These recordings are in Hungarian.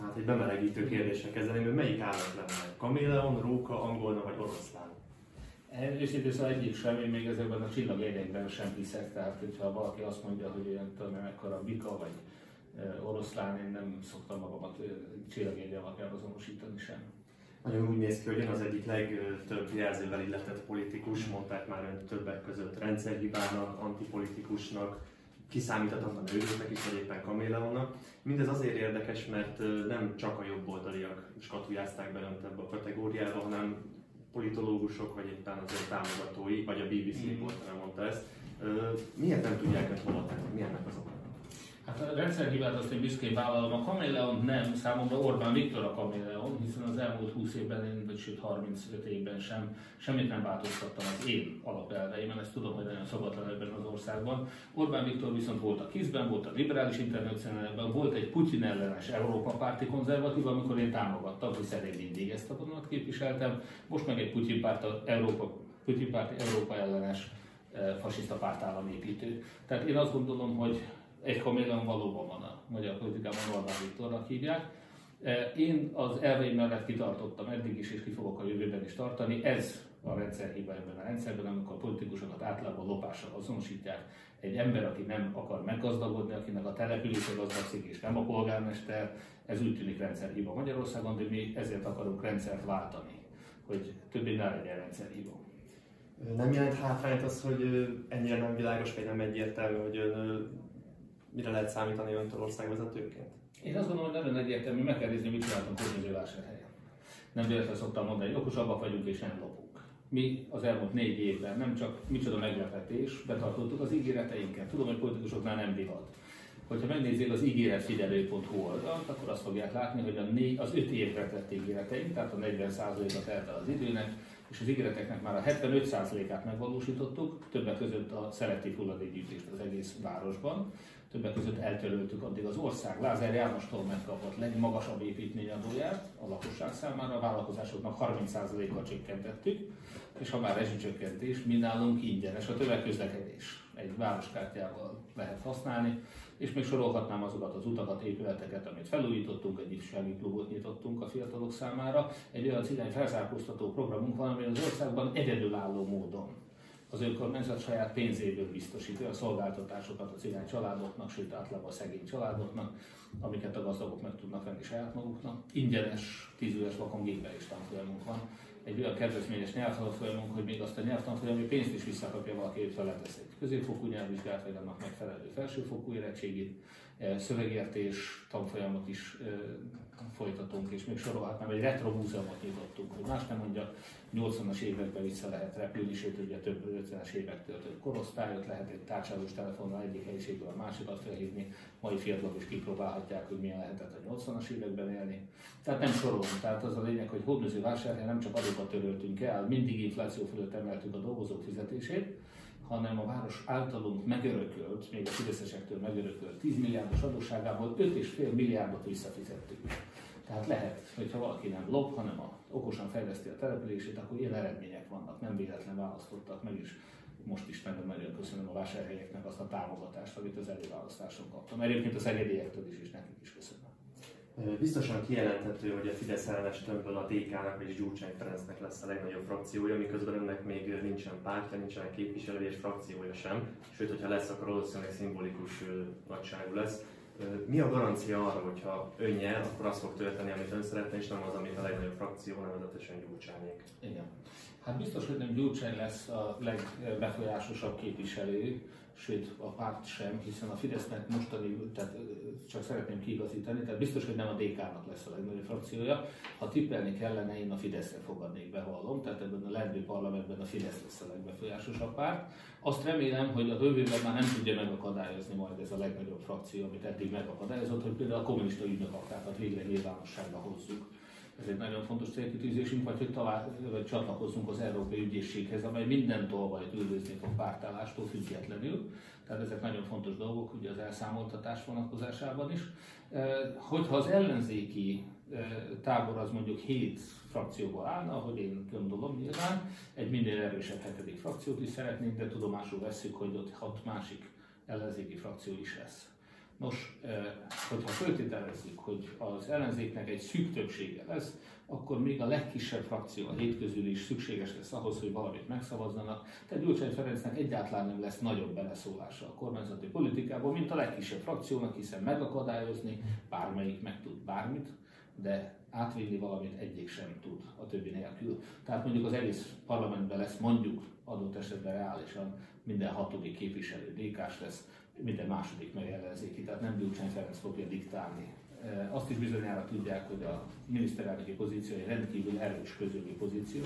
Hát egy bemelegítő kérdésre kezdeném, hogy melyik állat lenne? Kaméleon, róka, angolna vagy oroszlán? Őszintén szóval egyik sem, én még ezekben a csillagérdekben sem hiszek, tehát hogyha valaki azt mondja, hogy olyan tudom, mekkora bika vagy oroszlán, én nem szoktam magamat csillagérje alapján azonosítani sem. Nagyon úgy néz ki, hogy ön az egyik legtöbb jelzővel illetett politikus, mondták már ön többek között rendszerhibának, antipolitikusnak, kiszámíthatatlan őrültnek is, vagy éppen kaméleonnak. Mindez azért érdekes, mert nem csak a jobboldaliak skatujázták be önt ebbe a kategóriába, hanem politológusok, vagy éppen az ő támogatói, vagy a BBC mm. nem mondta ezt. Miért nem tudják önt hova tenni? Mi ennek az oka? Hát a rendszerhibát azt én büszkén vállalom. A Kaméleon nem, számomra Orbán Viktor a Kaméleon, hiszen az elmúlt 20 évben, én, vagy sőt 35 évben sem, semmit nem változtattam az én alapelveimen, ezt tudom, hogy nagyon szabadlan ebben az országban. Orbán Viktor viszont volt a KISZ-ben, volt a liberális internacionálban, volt egy Putyin ellenes Európa párti konzervatív, amikor én támogattam, hiszen én mindig ezt a vonalat képviseltem, most meg egy Putyin párt, Európa, Putyin párti Európa ellenes eh, fasiszta pártállamépítő. Tehát én azt gondolom, hogy egy kaméleon valóban van a magyar politikában, Orbán Viktornak hívják. E, én az elveim mellett kitartottam eddig is, és ki fogok a jövőben is tartani. Ez a rendszerhiba ebben a rendszerben, amikor a politikusokat általában lopással azonosítják. Egy ember, aki nem akar meggazdagodni, akinek a települése gazdagszik, és nem a polgármester, ez úgy tűnik rendszerhiba Magyarországon, de mi ezért akarunk rendszert váltani, hogy többé ne legyen rendszerhiba. Nem jelent hátrányt az, hogy ennyire nem világos, vagy nem egyértelmű, hogy ön mire lehet számítani öntől országvezetőként? Én azt gondolom, hogy nagyon egyértelmű, meg kell nézni, mit csináltunk vásárhelyen. Nem véletlenül szoktam mondani, hogy okosabbak vagyunk és nem lopunk. Mi az elmúlt négy évben nem csak micsoda meglepetés, betartottuk az ígéreteinket. Tudom, hogy politikusoknál nem divat. Hogyha megnézzék az ígéretfigyelő.hu oldalt, akkor azt fogják látni, hogy a négy, az öt évre tett ígéreteink, tehát a 40%-a telt az időnek, és az ígéreteknek már a 75%-át megvalósítottuk, többek között a szelektív hulladékgyűjtést az egész városban többek között eltöröltük addig az ország Lázár Jánostól megkapott legmagasabb építményadóját a lakosság számára, a vállalkozásoknak 30%-kal csökkentettük, és ha már rezsicsökkentés, mi nálunk ingyenes a tömegközlekedés. Egy városkártyával lehet használni, és még sorolhatnám azokat az utakat, épületeket, amit felújítottunk, egy ifjúsági klubot nyitottunk a fiatalok számára. Egy olyan cigány felzárkóztató programunk van, ami az országban egyedülálló módon az önkormányzat saját pénzéből biztosítja a szolgáltatásokat a cigány családoknak, sőt általában a szegény családoknak, amiket a gazdagok meg tudnak venni saját maguknak. Ingyenes, tízüles vakon és tanfolyamunk van. Egy olyan kedvezményes nyelvtanfolyamunk, hogy még azt a nyelvtanfolyami pénzt is visszakapja valaki, hogy feletesz egy középfokú nyelvvizsgát, vagy annak megfelelő felsőfokú érettségét, szövegértés tanfolyamot is folytatunk, és még sorolhatnám, egy retro múzeumot nyitottunk, hogy más nem mondja, 80-as években vissza lehet repülni, sőt ugye több 50-es évektől több korosztályot lehet egy tárcsázós telefonnal egyik helyiségből a másikat felhívni, mai fiatalok is kipróbálhatják, hogy milyen lehetett a 80-as években élni. Tehát nem sorolunk, tehát az a lényeg, hogy hódműző vásárhelyen nem csak adókat töröltünk el, mindig infláció fölött emeltük a dolgozók fizetését, hanem a város általunk megörökölt, még a fideszesektől megörökölt 10 milliárdos adósságából 5,5 milliárdot visszafizettük. Tehát lehet, hogyha valaki nem lop, hanem a, okosan fejleszti a települését, akkor ilyen eredmények vannak, nem véletlen választottak meg, és most is nagyon-nagyon köszönöm a vásárhelyeknek azt a támogatást, amit az előválasztáson kaptam. Egyébként az egyediektől is, és nekik is köszönöm. Biztosan kijelenthető, hogy a Fidesz ellenes tömbből a DK-nak és Gyurcsány Ferencnek lesz a legnagyobb frakciója, miközben ennek még nincsen pártja, nincsen képviselő és frakciója sem. Sőt, hogyha lesz, akkor valószínűleg szimbolikus nagyságú lesz. Mi a garancia arra, hogyha ön nyer, akkor azt fog történni, amit ön szeretne, és nem az, amit a legnagyobb frakció, nevezetesen Gyurcsányék? Igen. Hát biztos, hogy nem Gyurcsány lesz a legbefolyásosabb képviselő, sőt a párt sem, hiszen a Fidesznek mostani, tehát csak szeretném kiigazítani, tehát biztos, hogy nem a DK-nak lesz a legnagyobb frakciója. Ha tippelni kellene, én a Fideszre fogadnék be, hallom, tehát ebben a leendő parlamentben a Fidesz lesz a legbefolyásosabb párt. Azt remélem, hogy a jövőben már nem tudja megakadályozni majd ez a legnagyobb frakció, amit eddig megakadályozott, hogy például a kommunista ügynökaktákat végre nyilvánosságba hozzuk ez egy nagyon fontos célkitűzésünk, vagy hogy talál, vagy csatlakozzunk az Európai Ügyészséghez, amely minden tolvajt üldözni fog pártállástól függetlenül. Tehát ezek nagyon fontos dolgok, ugye az elszámoltatás vonatkozásában is. Hogyha az ellenzéki tábor az mondjuk hét frakcióból állna, ahogy én gondolom nyilván, egy minél erősebb hetedik frakciót is szeretnénk, de tudomásul veszük, hogy ott hat másik ellenzéki frakció is lesz. Nos, hogyha föltételezzük, hogy az ellenzéknek egy szűk többsége lesz, akkor még a legkisebb frakció a hét közül is szükséges lesz ahhoz, hogy valamit megszavazzanak. Tehát Gyurcsány Ferencnek egyáltalán nem lesz nagyobb beleszólása a kormányzati politikából, mint a legkisebb frakciónak, hiszen megakadályozni bármelyik meg tud bármit, de átvinni valamit egyik sem tud a többi nélkül. Tehát mondjuk az egész parlamentben lesz mondjuk adott esetben reálisan minden hatodik képviselő dk lesz, minden második meg tehát nem Gyurcsány Ferenc fogja diktálni. Azt is bizonyára tudják, hogy a miniszterelnöki pozíció egy rendkívül erős közögi pozíció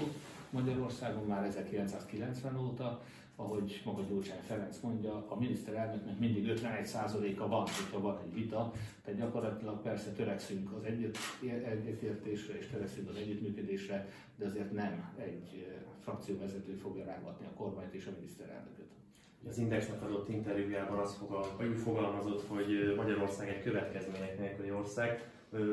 Magyarországon már 1990 óta, ahogy maga Gyurcsány Ferenc mondja, a miniszterelnöknek mindig 51%-a van, hogyha van egy vita, tehát gyakorlatilag persze törekszünk az egyet, egyetértésre és törekszünk az együttműködésre, de azért nem egy frakcióvezető fogja rángatni a kormányt és a miniszterelnököt. Az Indexnek adott interjújában azt fogal, úgy fogalmazott, hogy Magyarország egy következmények nélküli ország.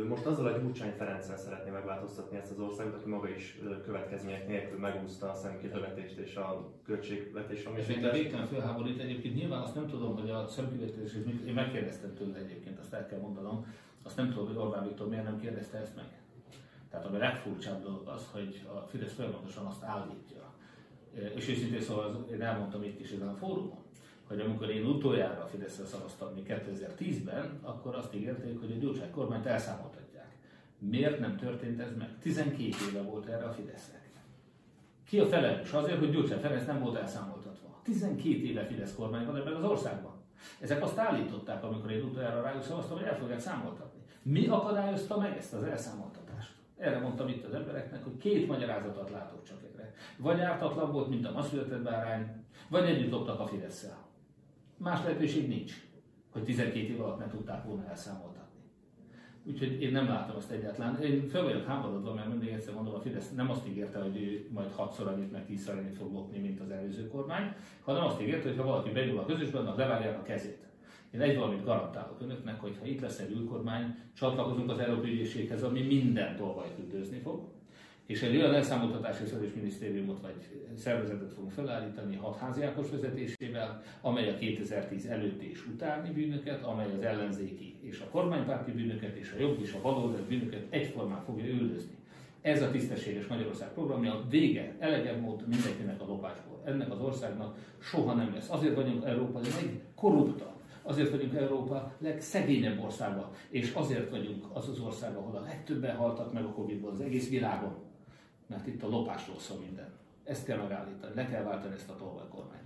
Most azzal a Gyurcsány Ferenccel szeretné megváltoztatni ezt az országot, aki maga is következmények nélkül megúszta a szemkivetést és a költségvetés És engem végtelen fölháborít egyébként, nyilván azt nem tudom, hogy a szemkivetés, én megkérdeztem tőle egyébként, azt el kell mondanom, azt nem tudom, hogy Orbán Viktor miért nem kérdezte ezt meg. Tehát ami legfurcsább dolog az, hogy a Fidesz folyamatosan azt állítja, és őszintén szóval én elmondtam itt is ezen a fórumon, hogy amikor én utoljára a Fideszre szavaztam még 2010-ben, akkor azt ígérték, hogy a Gyurcsány kormányt elszámoltatják. Miért nem történt ez meg? 12 éve volt erre a Fidesznek. Ki a felelős? Azért, hogy Gyurcsány Ferenc nem volt elszámoltatva. 12 éve Fidesz kormány van ebben az országban. Ezek azt állították, amikor én utoljára rájuk szavaztam, hogy el fogják számoltatni. Mi akadályozta meg ezt az elszámoltatást? Erre mondtam itt az embereknek, hogy két magyarázatot látok csak erre. Vagy ártatlan volt, mint a ma született bárány, vagy együtt loptak a fidesz -szel. Más lehetőség nincs, hogy 12 év alatt nem tudták volna elszámoltatni. Úgyhogy én nem látom ezt egyáltalán. Én fel vagyok háborodva, mert mindig egyszer mondom, a Fidesz nem azt ígérte, hogy ő majd hatszor annyit, meg tízszer annyit fog lopni, mint az előző kormány, hanem azt ígérte, hogy ha valaki benyúl a közösben, az levágják a kezét. Én egy valamit garantálok önöknek, hogy ha itt lesz egy űrkormány, csatlakozunk az Európai Ügyészséghez, ami minden tolvajt üldözni fog, és egy olyan elszámoltatási minisztériumot vagy szervezetet fogunk felállítani hat háziákos vezetésével, amely a 2010 előtti és utáni bűnöket, amely az ellenzéki és a kormánypárti bűnöket és a jobb és a baloldali bűnöket egyformán fogja üldözni. Ez a tisztességes Magyarország programja, vége, elegebb mód mindenkinek a lopásból. Ennek az országnak soha nem lesz. Azért vagyunk Európa legkorruptabb Azért vagyunk Európa legszegényebb országa, és azért vagyunk az az ország, ahol a legtöbben haltak meg a Covid-ból az egész világon. Mert itt a lopásról szól minden. Ezt kell megállítani, le kell váltani ezt a tolvajkormányt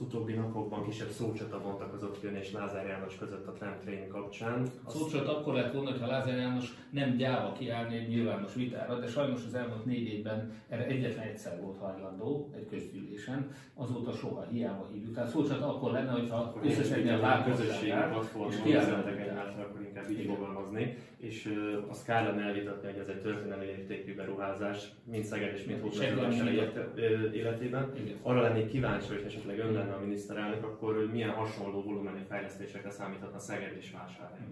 az utóbbi napokban kisebb szócsata bontakozott Jön és Lázár János között a Tram kapcsán. A szócsata akkor lett volna, hogyha Lázár János nem gyáva kiállni egy nyilvános vitára, de sajnos az elmúlt négy évben erre egyetlen egyszer volt hajlandó egy közgyűlésen, azóta soha hiába hívjuk. Tehát szócsata akkor lenne, hogyha összesen a közösségi platformon üzentek egymásra, akkor inkább így fogalmazni, és uh, azt kellene elvitatni, hogy ez egy történelmi értékű beruházás, mint Szeged és mint Hódmező életében. Arra lennék kíváncsi, hogy esetleg ön lenne a miniszterelnök, akkor milyen hasonló volumenű fejlesztésekre számíthatna Szeged és vásárhely?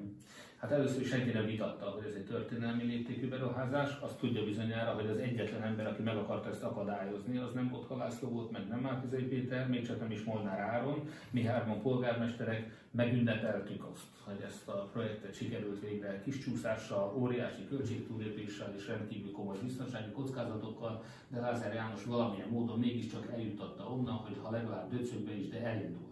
Hát először is senki nem vitatta, hogy ez egy történelmi léptékű beruházás. Azt tudja bizonyára, hogy az egyetlen ember, aki meg akarta ezt akadályozni, az nem Botka László volt, meg nem Márkizai Péter, még csak nem is Molnár Áron. Mi hárman polgármesterek megünnepeltük azt, hogy ezt a projektet sikerült végre kis csúszással, óriási költségtúlépéssel és rendkívül komoly biztonsági kockázatokkal, de Lázár János valamilyen módon mégiscsak eljutatta onnan, hogy ha legalább döcögbe is, de elindult.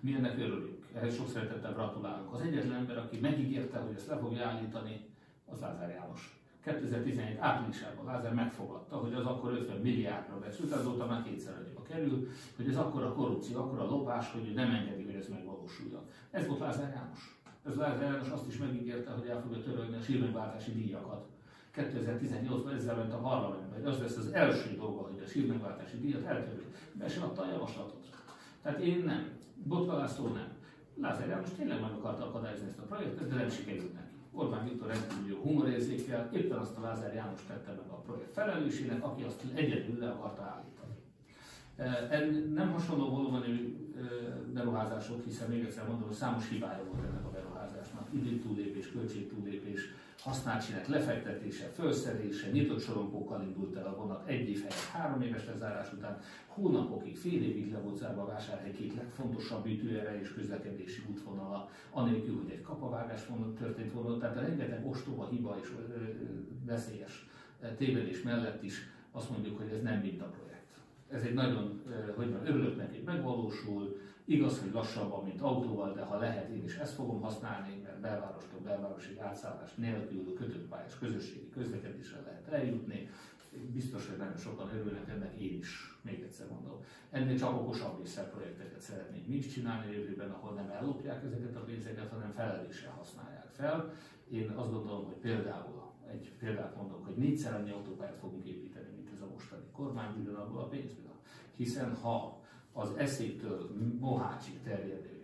Mi ennek örülünk ehhez sok szeretettel gratulálunk. Az egyetlen ember, aki megígérte, hogy ezt le fogja állítani, az Lázár János. 2017 áprilisában Lázár megfogadta, hogy az akkor 50 milliárdra becsült, azóta már kétszer annyiba kerül, hogy ez akkor a korrupció, akkor a lopás, hogy nem engedi, hogy ez megvalósuljon. Ez volt Lázár János. Ez Lázár János azt is megígérte, hogy el fogja törölni a sírmegváltási díjakat. 2018-ban ezzel ment a parlamentbe, hogy az lesz az első dolga, hogy a sírmegváltási díjat eltörli. Be sem adta a javaslatot. Tehát én nem, Botka László nem. Lázár János tényleg meg akarta akadályozni ezt a projektet, de nem sikerült neki. Orbán Viktor rendkívül jó humorérzékkel, éppen azt a Lázár János tette meg a projekt felelősének, aki azt egyedül le akarta állítani. Nem hasonló volumenű beruházások, hiszen még egyszer mondom, hogy számos hibája volt ennek. Időtúlépés, költségtúlépés, használt lefektetése, felszerelése, nyitott sorompókkal indult el a vonat egy év helyett három éves lezárás után, hónapokig, fél évig le volt zárva a vásárhely két legfontosabb ütőere és közlekedési útvonala, anélkül, hogy egy kapavágás történt volna, tehát rengeteg ostoba, hiba és veszélyes tévedés mellett is azt mondjuk, hogy ez nem projekt. Ez egy nagyon, hogy van, örülök neki, megvalósul, igaz, hogy lassabban, mint autóval, de ha lehet, én is ezt fogom használni, belvárostól belvárosig átszállás nélkül kötött pályás közösségi közlekedésre lehet eljutni. Biztos, hogy nagyon sokan örülnek ennek, én is, még egyszer mondom. Ennél csak okosabb projekteket szeretnénk mi is csinálni a jövőben, ahol nem ellopják ezeket a pénzeket, hanem felelősen használják fel. Én azt gondolom, hogy például egy példát mondok, hogy négyszer annyi autópályát fogunk építeni, mint ez a mostani kormány, ugyanabból a pénzből. Hiszen ha az eszétől Mohácsig terjedő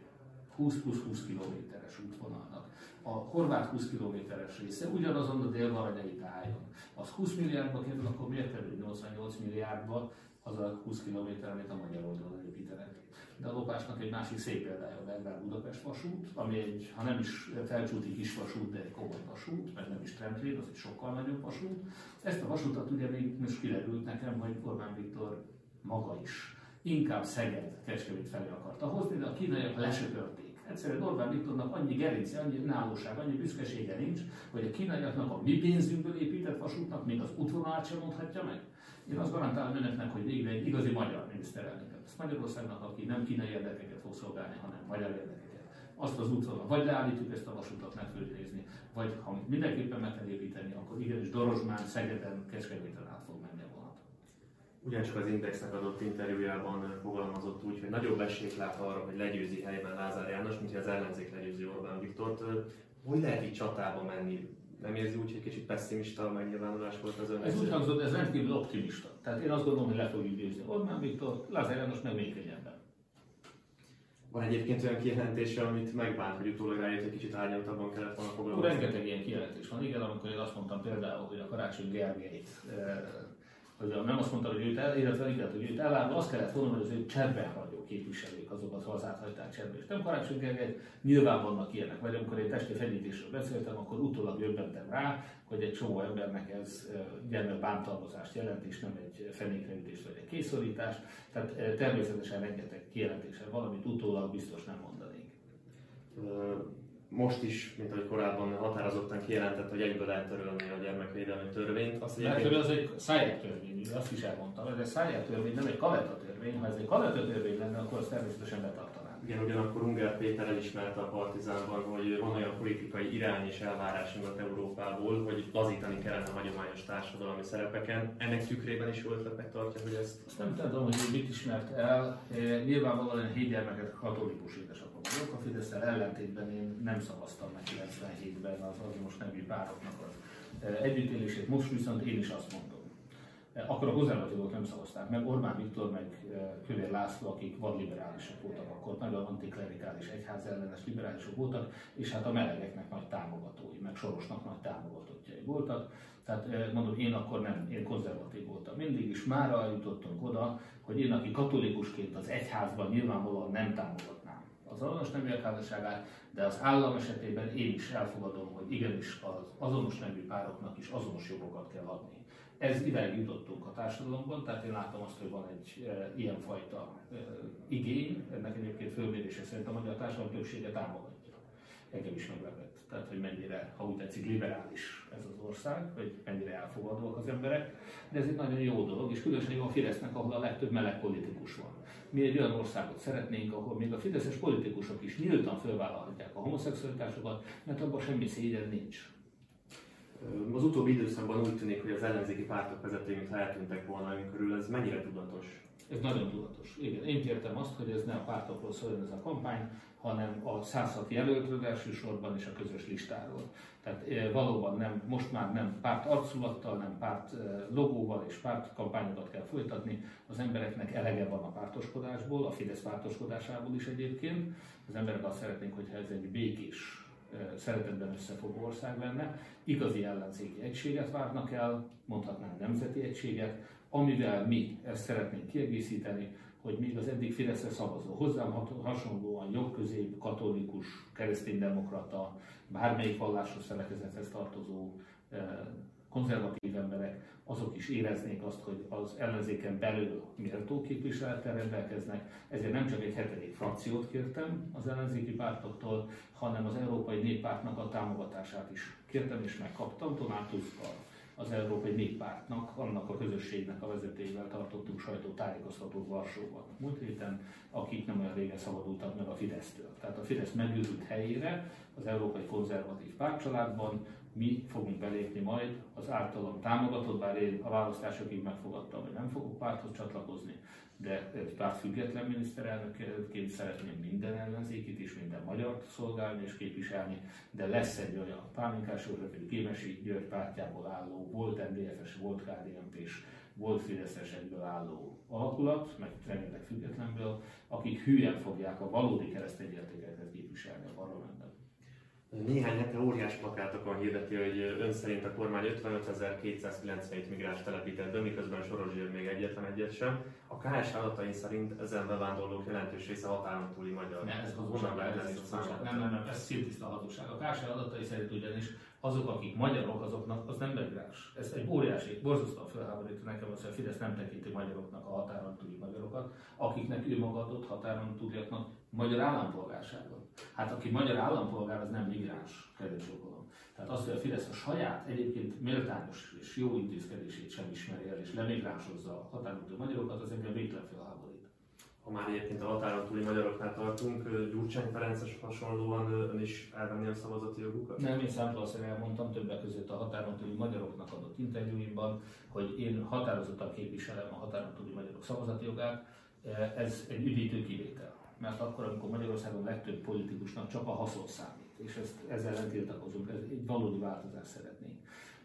20 plusz 20 kilométeres útvonalnak a horvát 20 kilométeres része ugyanazon a délvaranyai tájon, az 20 milliárdba kerül, akkor miért kerül 88 milliárdba az a 20 kilométer, amit a magyar oldalon építenek? de a lopásnak egy másik szép példája a Belgrád Budapest vasút, ami egy, ha nem is felcsúti kis vasút, de egy komoly vasút, mert nem is trendlén, az egy sokkal nagyobb vasút. Ezt a vasutat ugye még most kiderült nekem, hogy Orbán Viktor maga is inkább Szeged, Kecskemét felé akarta hozni, de a kínaiak lesöpörték. Egyszerűen Orbán Viktornak annyi gerince, annyi nálóság, annyi büszkesége nincs, hogy a kínaiaknak a mi pénzünkből épített vasútnak még az útvonalát sem mondhatja meg. Én azt garantálom önöknek, hogy végre egy igazi magyar miniszterelnök lesz Magyarországnak, aki nem kínai érdekeket fog szolgálni, hanem magyar érdekeket. Azt az útvonal, vagy leállítjuk ezt a vasutat megfőznézni, vagy ha mindenképpen meg kell építeni, akkor igenis Dorozsmán, Szegeden, Kecskeméten át fog menni. Ugyancsak az Indexnek adott interjújában fogalmazott úgy, hogy nagyobb esélyt lát arra, hogy legyőzi helyben Lázár János, mint hogy az ellenzék legyőzi Orbán Viktort. Hogy lehet így csatába menni nem érzi úgy, hogy kicsit pessimista megnyilvánulás volt az ön Ez úgy hangzott, ez rendkívül optimista. Tehát én azt gondolom, hogy le fogjuk győzni Orbán Viktor, Lázár János meg még könnyebben. Van egyébként olyan kijelentése, amit megbánt, hogy utólag rájött, hogy kicsit árnyaltabban kellett volna foglalkozni. Rengeteg ilyen kijelentés van. Igen, amikor én azt mondtam például, hogy a Karácsony Gergelyt eh, hogy nem azt mondta, hogy őt el, illetve igen, hogy őt elárva, azt kellett volna, hogy az ő cserben hagyó képviselők azok az hazát hagyták cserben. És nem Karácsony Gergely, nyilván vannak ilyenek, vagy amikor én testi fenyítésről beszéltem, akkor utólag jöbbentem rá, hogy egy csomó embernek ez gyermekbántalmazást jelent, és nem egy fenékreütést vagy egy készorítást. Tehát természetesen rengeteg kijelentéssel valamit utólag biztos nem mondanék most is, mint ahogy korábban határozottan kijelentett, hogy egyből eltörölni a gyermekvédelmi törvényt. Azt Mert az egy száját törvény, azt is elmondtam, ez egy száját törvény, nem egy kaleta törvény. Ha ez egy kaleta törvény lenne, akkor azt természetesen betartanám. Igen, ugyanakkor Ungár Péter elismerte a Partizánban, hogy van olyan politikai irány és elvárás Nyugat-Európából, hogy lazítani kellene a hagyományos társadalmi szerepeken. Ennek tükrében is jó ötletnek tartja, hogy ezt... Nem tudom, hogy mit ismert el. Nyilvánvalóan hét gyermeket katolikus édesapám vagyok. A fidesz ellentétben én nem szavaztam meg 97-ben az azonos nevű pároknak az együttélését. Most viszont én is azt mondom, akkor a konzervatívok nem szavazták meg, Orbán Viktor meg Kövér László, akik vadliberálisok voltak akkor, nagyon antiklerikális egyház ellenes liberálisok voltak, és hát a melegeknek nagy támogatói, meg Sorosnak nagy támogatottjai voltak. Tehát mondom, én akkor nem, én konzervatív voltam mindig, és már jutottunk oda, hogy én, aki katolikusként az egyházban nyilvánvalóan nem támogatnám az azonos neműek házasságát, de az állam esetében én is elfogadom, hogy igenis az azonos nemű pároknak is azonos jogokat kell adni ez idáig jutottunk a társadalomban, tehát én látom azt, hogy van egy e, ilyenfajta e, igény, ennek egyébként fölmérése szerint a magyar társadalom többsége támogatja. Engem is meglepett. Tehát, hogy mennyire, ha úgy tetszik, liberális ez az ország, hogy mennyire elfogadóak az emberek. De ez egy nagyon jó dolog, és különösen a Fidesznek, ahol a legtöbb meleg politikus van. Mi egy olyan országot szeretnénk, ahol még a fideszes politikusok is nyíltan fölvállalhatják a homoszexualitásokat, mert abban semmi szégyen nincs az utóbbi időszakban úgy tűnik, hogy az ellenzéki pártok vezetői, mintha eltűntek volna ön körül, ez mennyire tudatos? Ez nagyon tudatos. Igen, én kértem azt, hogy ez ne a pártokról szóljon ez a kampány, hanem a 106 jelöltről elsősorban és a közös listáról. Tehát valóban nem, most már nem párt arculattal, nem párt logóval és párt kampányokat kell folytatni. Az embereknek elege van a pártoskodásból, a Fidesz pártoskodásából is egyébként. Az emberek azt szeretnénk, hogyha ez egy békés szeretetben összefogó ország lenne. Igazi ellenzéki egységet várnak el, mondhatnánk nemzeti egységet, amivel mi ezt szeretnénk kiegészíteni, hogy még az eddig Fideszre szavazó, hozzám hasonlóan jobbközép, katolikus, kereszténydemokrata, bármelyik vallásos felekezethez tartozó konzervatív emberek, azok is éreznék azt, hogy az ellenzéken belül méltó képviselettel rendelkeznek. Ezért nem csak egy hetedik frakciót kértem az ellenzéki pártoktól, hanem az Európai Néppártnak a támogatását is kértem és megkaptam. Donald Tusk az Európai Néppártnak, annak a közösségnek a vezetőjével tartottunk sajtótájékoztatót Varsóban múlt héten, akik nem olyan régen szabadultak meg a Fidesztől. Tehát a Fidesz megőrült helyére az Európai Konzervatív Pártcsaládban mi fogunk belépni majd az általam támogatott, bár én a választásokig megfogadtam, hogy nem fogok párthoz csatlakozni, de párt független miniszterelnökként szeretném minden ellenzékit és minden magyar szolgálni és képviselni, de lesz egy olyan Pálinkás József, Kémesi György pártjából álló, volt MDFS, volt kdnp és volt Fideszes egyből álló alakulat, meg rengeteg függetlenből, akik hülyen fogják a valódi keresztény értékeket képviselni a parlamentben. Néhány hete óriás plakátokon hirdeti, hogy ön szerint a kormány 55.297 migráns telepített be, miközben Soros György még egyetlen egyet sem. A KS adatai szerint ezen bevándorlók jelentős része határon túli magyar. Nem, ez hazugság, nem, nem, nem, ez szintiszta hazugság. A KS adatai szerint ugyanis azok, akik magyarok, azoknak az nem migráns. Ez egy óriási, borzasztóan felháborító nekem az, hogy a Fidesz nem tekinti magyaroknak a határon túli magyarokat, akiknek ő maga adott határon túliaknak magyar állampolgárságot. Hát aki magyar állampolgár, az nem migráns, kedves. Tehát azt, hogy a Fidesz a saját egyébként méltányos és jó intézkedését sem ismeri el, és lemigránsozza a határon túli magyarokat, az engem végtelen felháborít ha már egyébként a határon túli magyaroknál tartunk, Gyurcsány Ferences hasonlóan ön is elvenni a szavazati jogukat? Nem, én számtalanszor elmondtam többek között a határon túli magyaroknak adott interjúimban, hogy én határozottan képviselem a határon túli magyarok szavazati jogát. Ez egy üdítő kivétel, mert akkor, amikor Magyarországon legtöbb politikusnak csak a haszon számít, és ezt, ezzel ellen tiltakozunk, ez egy valódi változást szeretnénk.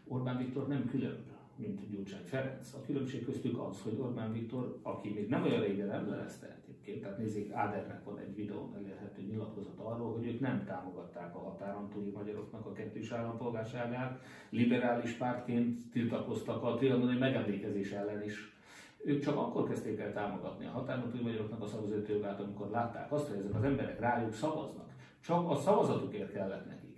Orbán Viktor nem különb mint Gyurcsány Ferenc. A különbség köztük az, hogy Orbán Viktor, aki még nem olyan régen emlelezte egyébként, tehát nézzék, Ádernek van egy videón elérhető nyilatkozat arról, hogy ők nem támogatták a határon túli magyaroknak a kettős állampolgárságát, liberális pártként tiltakoztak a trianoni megemlékezés ellen is. Ők csak akkor kezdték el támogatni a határon túli magyaroknak a szavazatőjogát, amikor látták azt, hogy ezek az emberek rájuk szavaznak. Csak a szavazatukért kellett nekik.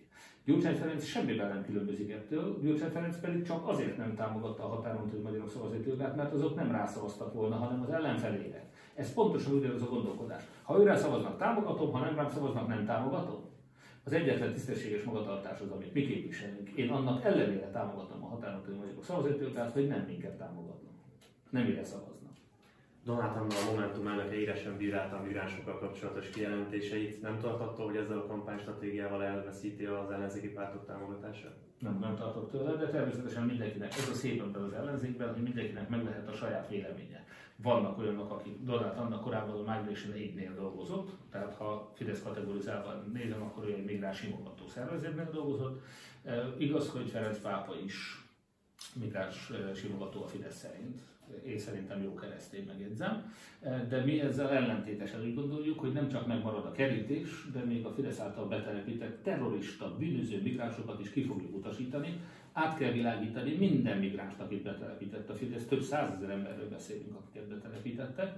Gyurcsány Ferenc semmiben nem különbözik ettől, Gyurcsány Ferenc pedig csak azért nem támogatta a határon túl magyarok szavazatjogát, mert azok nem rászavaztak volna, hanem az ellenfelére. Ez pontosan ugyanaz a gondolkodás. Ha őre szavaznak, támogatom, ha nem rám szavaznak, nem támogatom. Az egyetlen tisztességes magatartás az, amit mi képviselünk. Én annak ellenére támogatom a határon túl magyarok szavazatjogát, hogy nem minket támogatnak. Nem ide szavaz. Donát Anna a Momentum elnöke íresen bírálta a migránsokkal kapcsolatos kijelentéseit. Nem tart attól, hogy ezzel a kampánystratégiával elveszíti az ellenzéki pártok támogatását? Nem, nem tartok tőle, de természetesen mindenkinek, ez a szép ebben az ellenzékben, hogy mindenkinek meg lehet a saját véleménye. Vannak olyanok, akik Donát Anna korábban a Migration Aid-nél dolgozott, tehát ha Fidesz kategorizálva nézem, akkor olyan migráns simogató szervezetnél dolgozott. E, igaz, hogy Ferenc pápa is migráns simogató a Fidesz szerint, én szerintem jó keresztény megjegyzem, de mi ezzel ellentétesen úgy gondoljuk, hogy nem csak megmarad a kerítés, de még a Fidesz által betelepített terrorista, bűnöző migránsokat is ki fogjuk utasítani, át kell világítani minden migránst, akit betelepített a Fidesz, több százezer emberről beszélünk, akiket betelepítettek.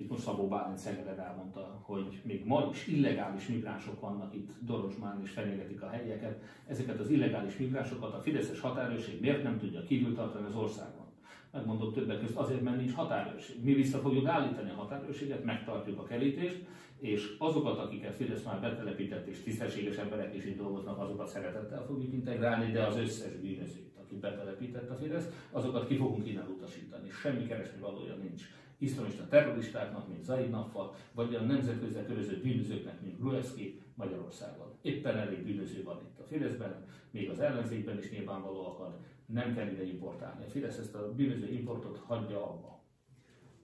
Itt most Szabó Bálint Szegeden elmondta, hogy még ma is illegális migránsok vannak itt Dorosmán és fenyegetik a helyeket. Ezeket az illegális migránsokat a Fideszes határőrség miért nem tudja kívül tartani az országon? megmondom többek között azért, mert nincs határőrség. Mi vissza fogjuk állítani a határőrséget, megtartjuk a kerítést, és azokat, akiket Fidesz már betelepített és tisztességes emberek is itt dolgoznak, azokat szeretettel fogjuk integrálni, de az összes bűnözőt, aki betelepített a Fidesz, azokat ki fogunk innen utasítani. Semmi keresni valója nincs iszlamista terroristáknak, mint Zaid Naffal, vagy a nemzetközi köröző bűnözőknek, mint Gruevski Magyarországon. Éppen elég bűnöző van itt a Fideszben, még az ellenzékben is nyilvánvaló akad, nem kell ide importálni. A Fidesz ezt a bűnöző importot hagyja abba.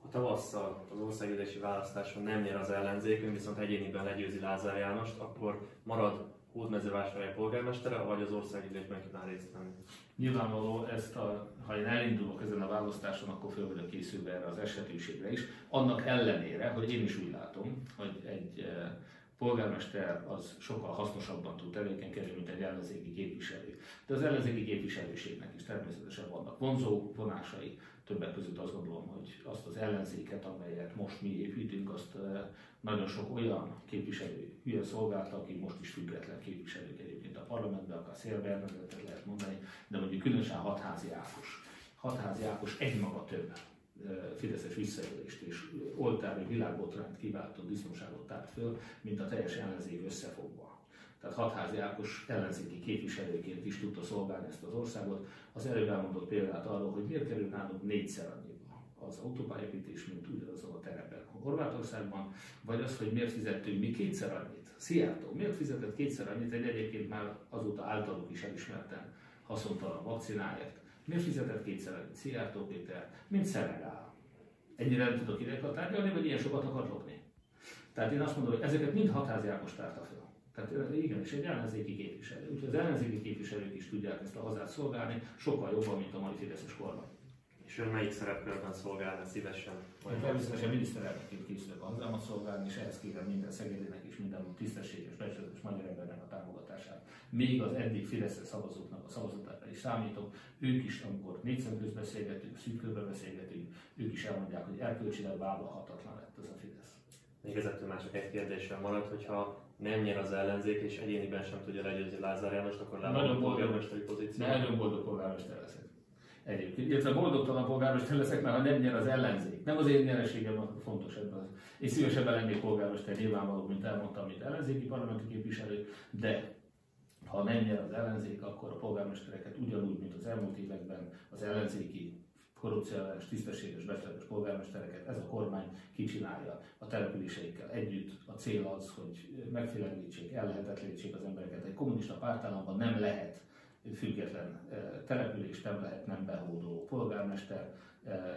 Ha tavasszal az országgyűlési választáson nem nyer az ellenzék, viszont egyéniben legyőzi Lázár Jánost, akkor marad Hódmezővásárhely polgármestere, vagy az országgyűlésben kíván részt venni? Nyilvánvaló, ezt a, ha én elindulok ezen a választáson, akkor föl vagyok készülve erre az esetőségre is. Annak ellenére, hogy én is úgy látom, hogy polgármester az sokkal hasznosabban tud tevékenykedni, mint egy ellenzéki képviselő. De az ellenzéki képviselőségnek is természetesen vannak vonzó vonásai, többek között azt gondolom, hogy azt az ellenzéket, amelyet most mi építünk, azt nagyon sok olyan képviselő hülye szolgálta, aki most is független képviselők egyébként a parlamentben, akár szélbernezetet lehet mondani, de mondjuk különösen hatházi Ákos. Hatházi Ákos egymaga több fideszes visszaélést és oltári világbotrányt kiváltó disznóságot tárt föl, mint a teljes ellenzék összefogva. Tehát hatházi Ákos ellenzéki képviselőként is tudta szolgálni ezt az országot. Az előbb elmondott példát arról, hogy miért kerül nálunk négyszer annyiba az autópályépítés, mint ugyanazon a terepen Horvátországban, vagy az, hogy miért fizettünk mi kétszer annyit. Szijjártó, miért fizetett kétszer annyit egy egyébként már azóta általuk is elismerten haszontalan vakcináért, Miért fizetett kétszer annyit Szijjártó Péter, mint Szenegál? Ennyire nem tudok ide tárgyalni, vagy ilyen sokat akar lopni? Tehát én azt mondom, hogy ezeket mind hatházi Ákos tárta fel. Tehát igen, és egy ellenzéki képviselő. Úgyhogy az ellenzéki képviselők is tudják ezt a hazát szolgálni, sokkal jobban, mint a mai Fideszes kormány. És ön melyik szerepkörben szolgálna szívesen? Vagy természetesen miniszterelnökként készülök hazámat szolgálni, és ehhez kérem minden szegedének és minden tisztességes, becsületes magyar embernek a támogatását. Még az eddig Fideszre szavazóknak a szavazatára is számítok. Ők is, amikor népszemköz beszélgetünk, szűkörbe beszélgetünk, ők is elmondják, hogy erkölcsileg vállalhatatlan lett ez a Fidesz. Végezetül már csak egy kérdésem maradt, hogyha nem nyer az ellenzék, és egyéniben sem tudja legyőzni Lázár Jánost, akkor látom a polgármesteri pozíció. Nagyon boldog polgármester leszek egyébként. Illetve boldogtalan polgármester leszek, mert ha nem nyer az ellenzék. Nem az én nyereségem fontos ebben. Én szívesebben lennék polgármester nyilvánvaló, mint elmondtam, mint ellenzéki parlamenti képviselő, de ha nem nyer az ellenzék, akkor a polgármestereket ugyanúgy, mint az elmúlt években az ellenzéki korrupciós, tisztességes, becsületes polgármestereket ez a kormány kicsinálja a településeikkel együtt. A cél az, hogy megfélemlítsék, ellehetetlenítsék az embereket. Egy kommunista pártállamban nem lehet független település, nem lehet nem behódoló polgármester,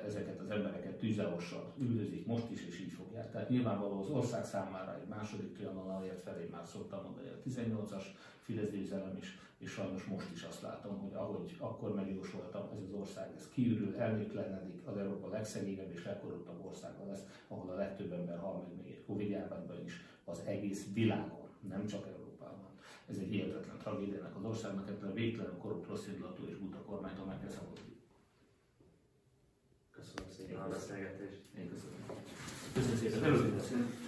ezeket az embereket tűzeossal üldözik most is, és így fogják. Tehát nyilvánvaló az ország számára egy második trianon alért felé már szoktam mondani a 18-as Fidesz győzelem is, és sajnos most is azt látom, hogy ahogy akkor megjósoltam, ez az ország ez kiürül, elnéptelenedik, az Európa legszegényebb és legkorruptabb országa lesz, ahol a legtöbb ember hal meg még egy Covid járványban is az egész világon, nem csak. Ez egy hihetetlen tragédiának az országnak, ettől a végtelen korrupt, rossz és buta kormánytól meg kell szabadulni. Köszönöm szépen a beszélgetést. Én köszönöm. Köszönöm szépen.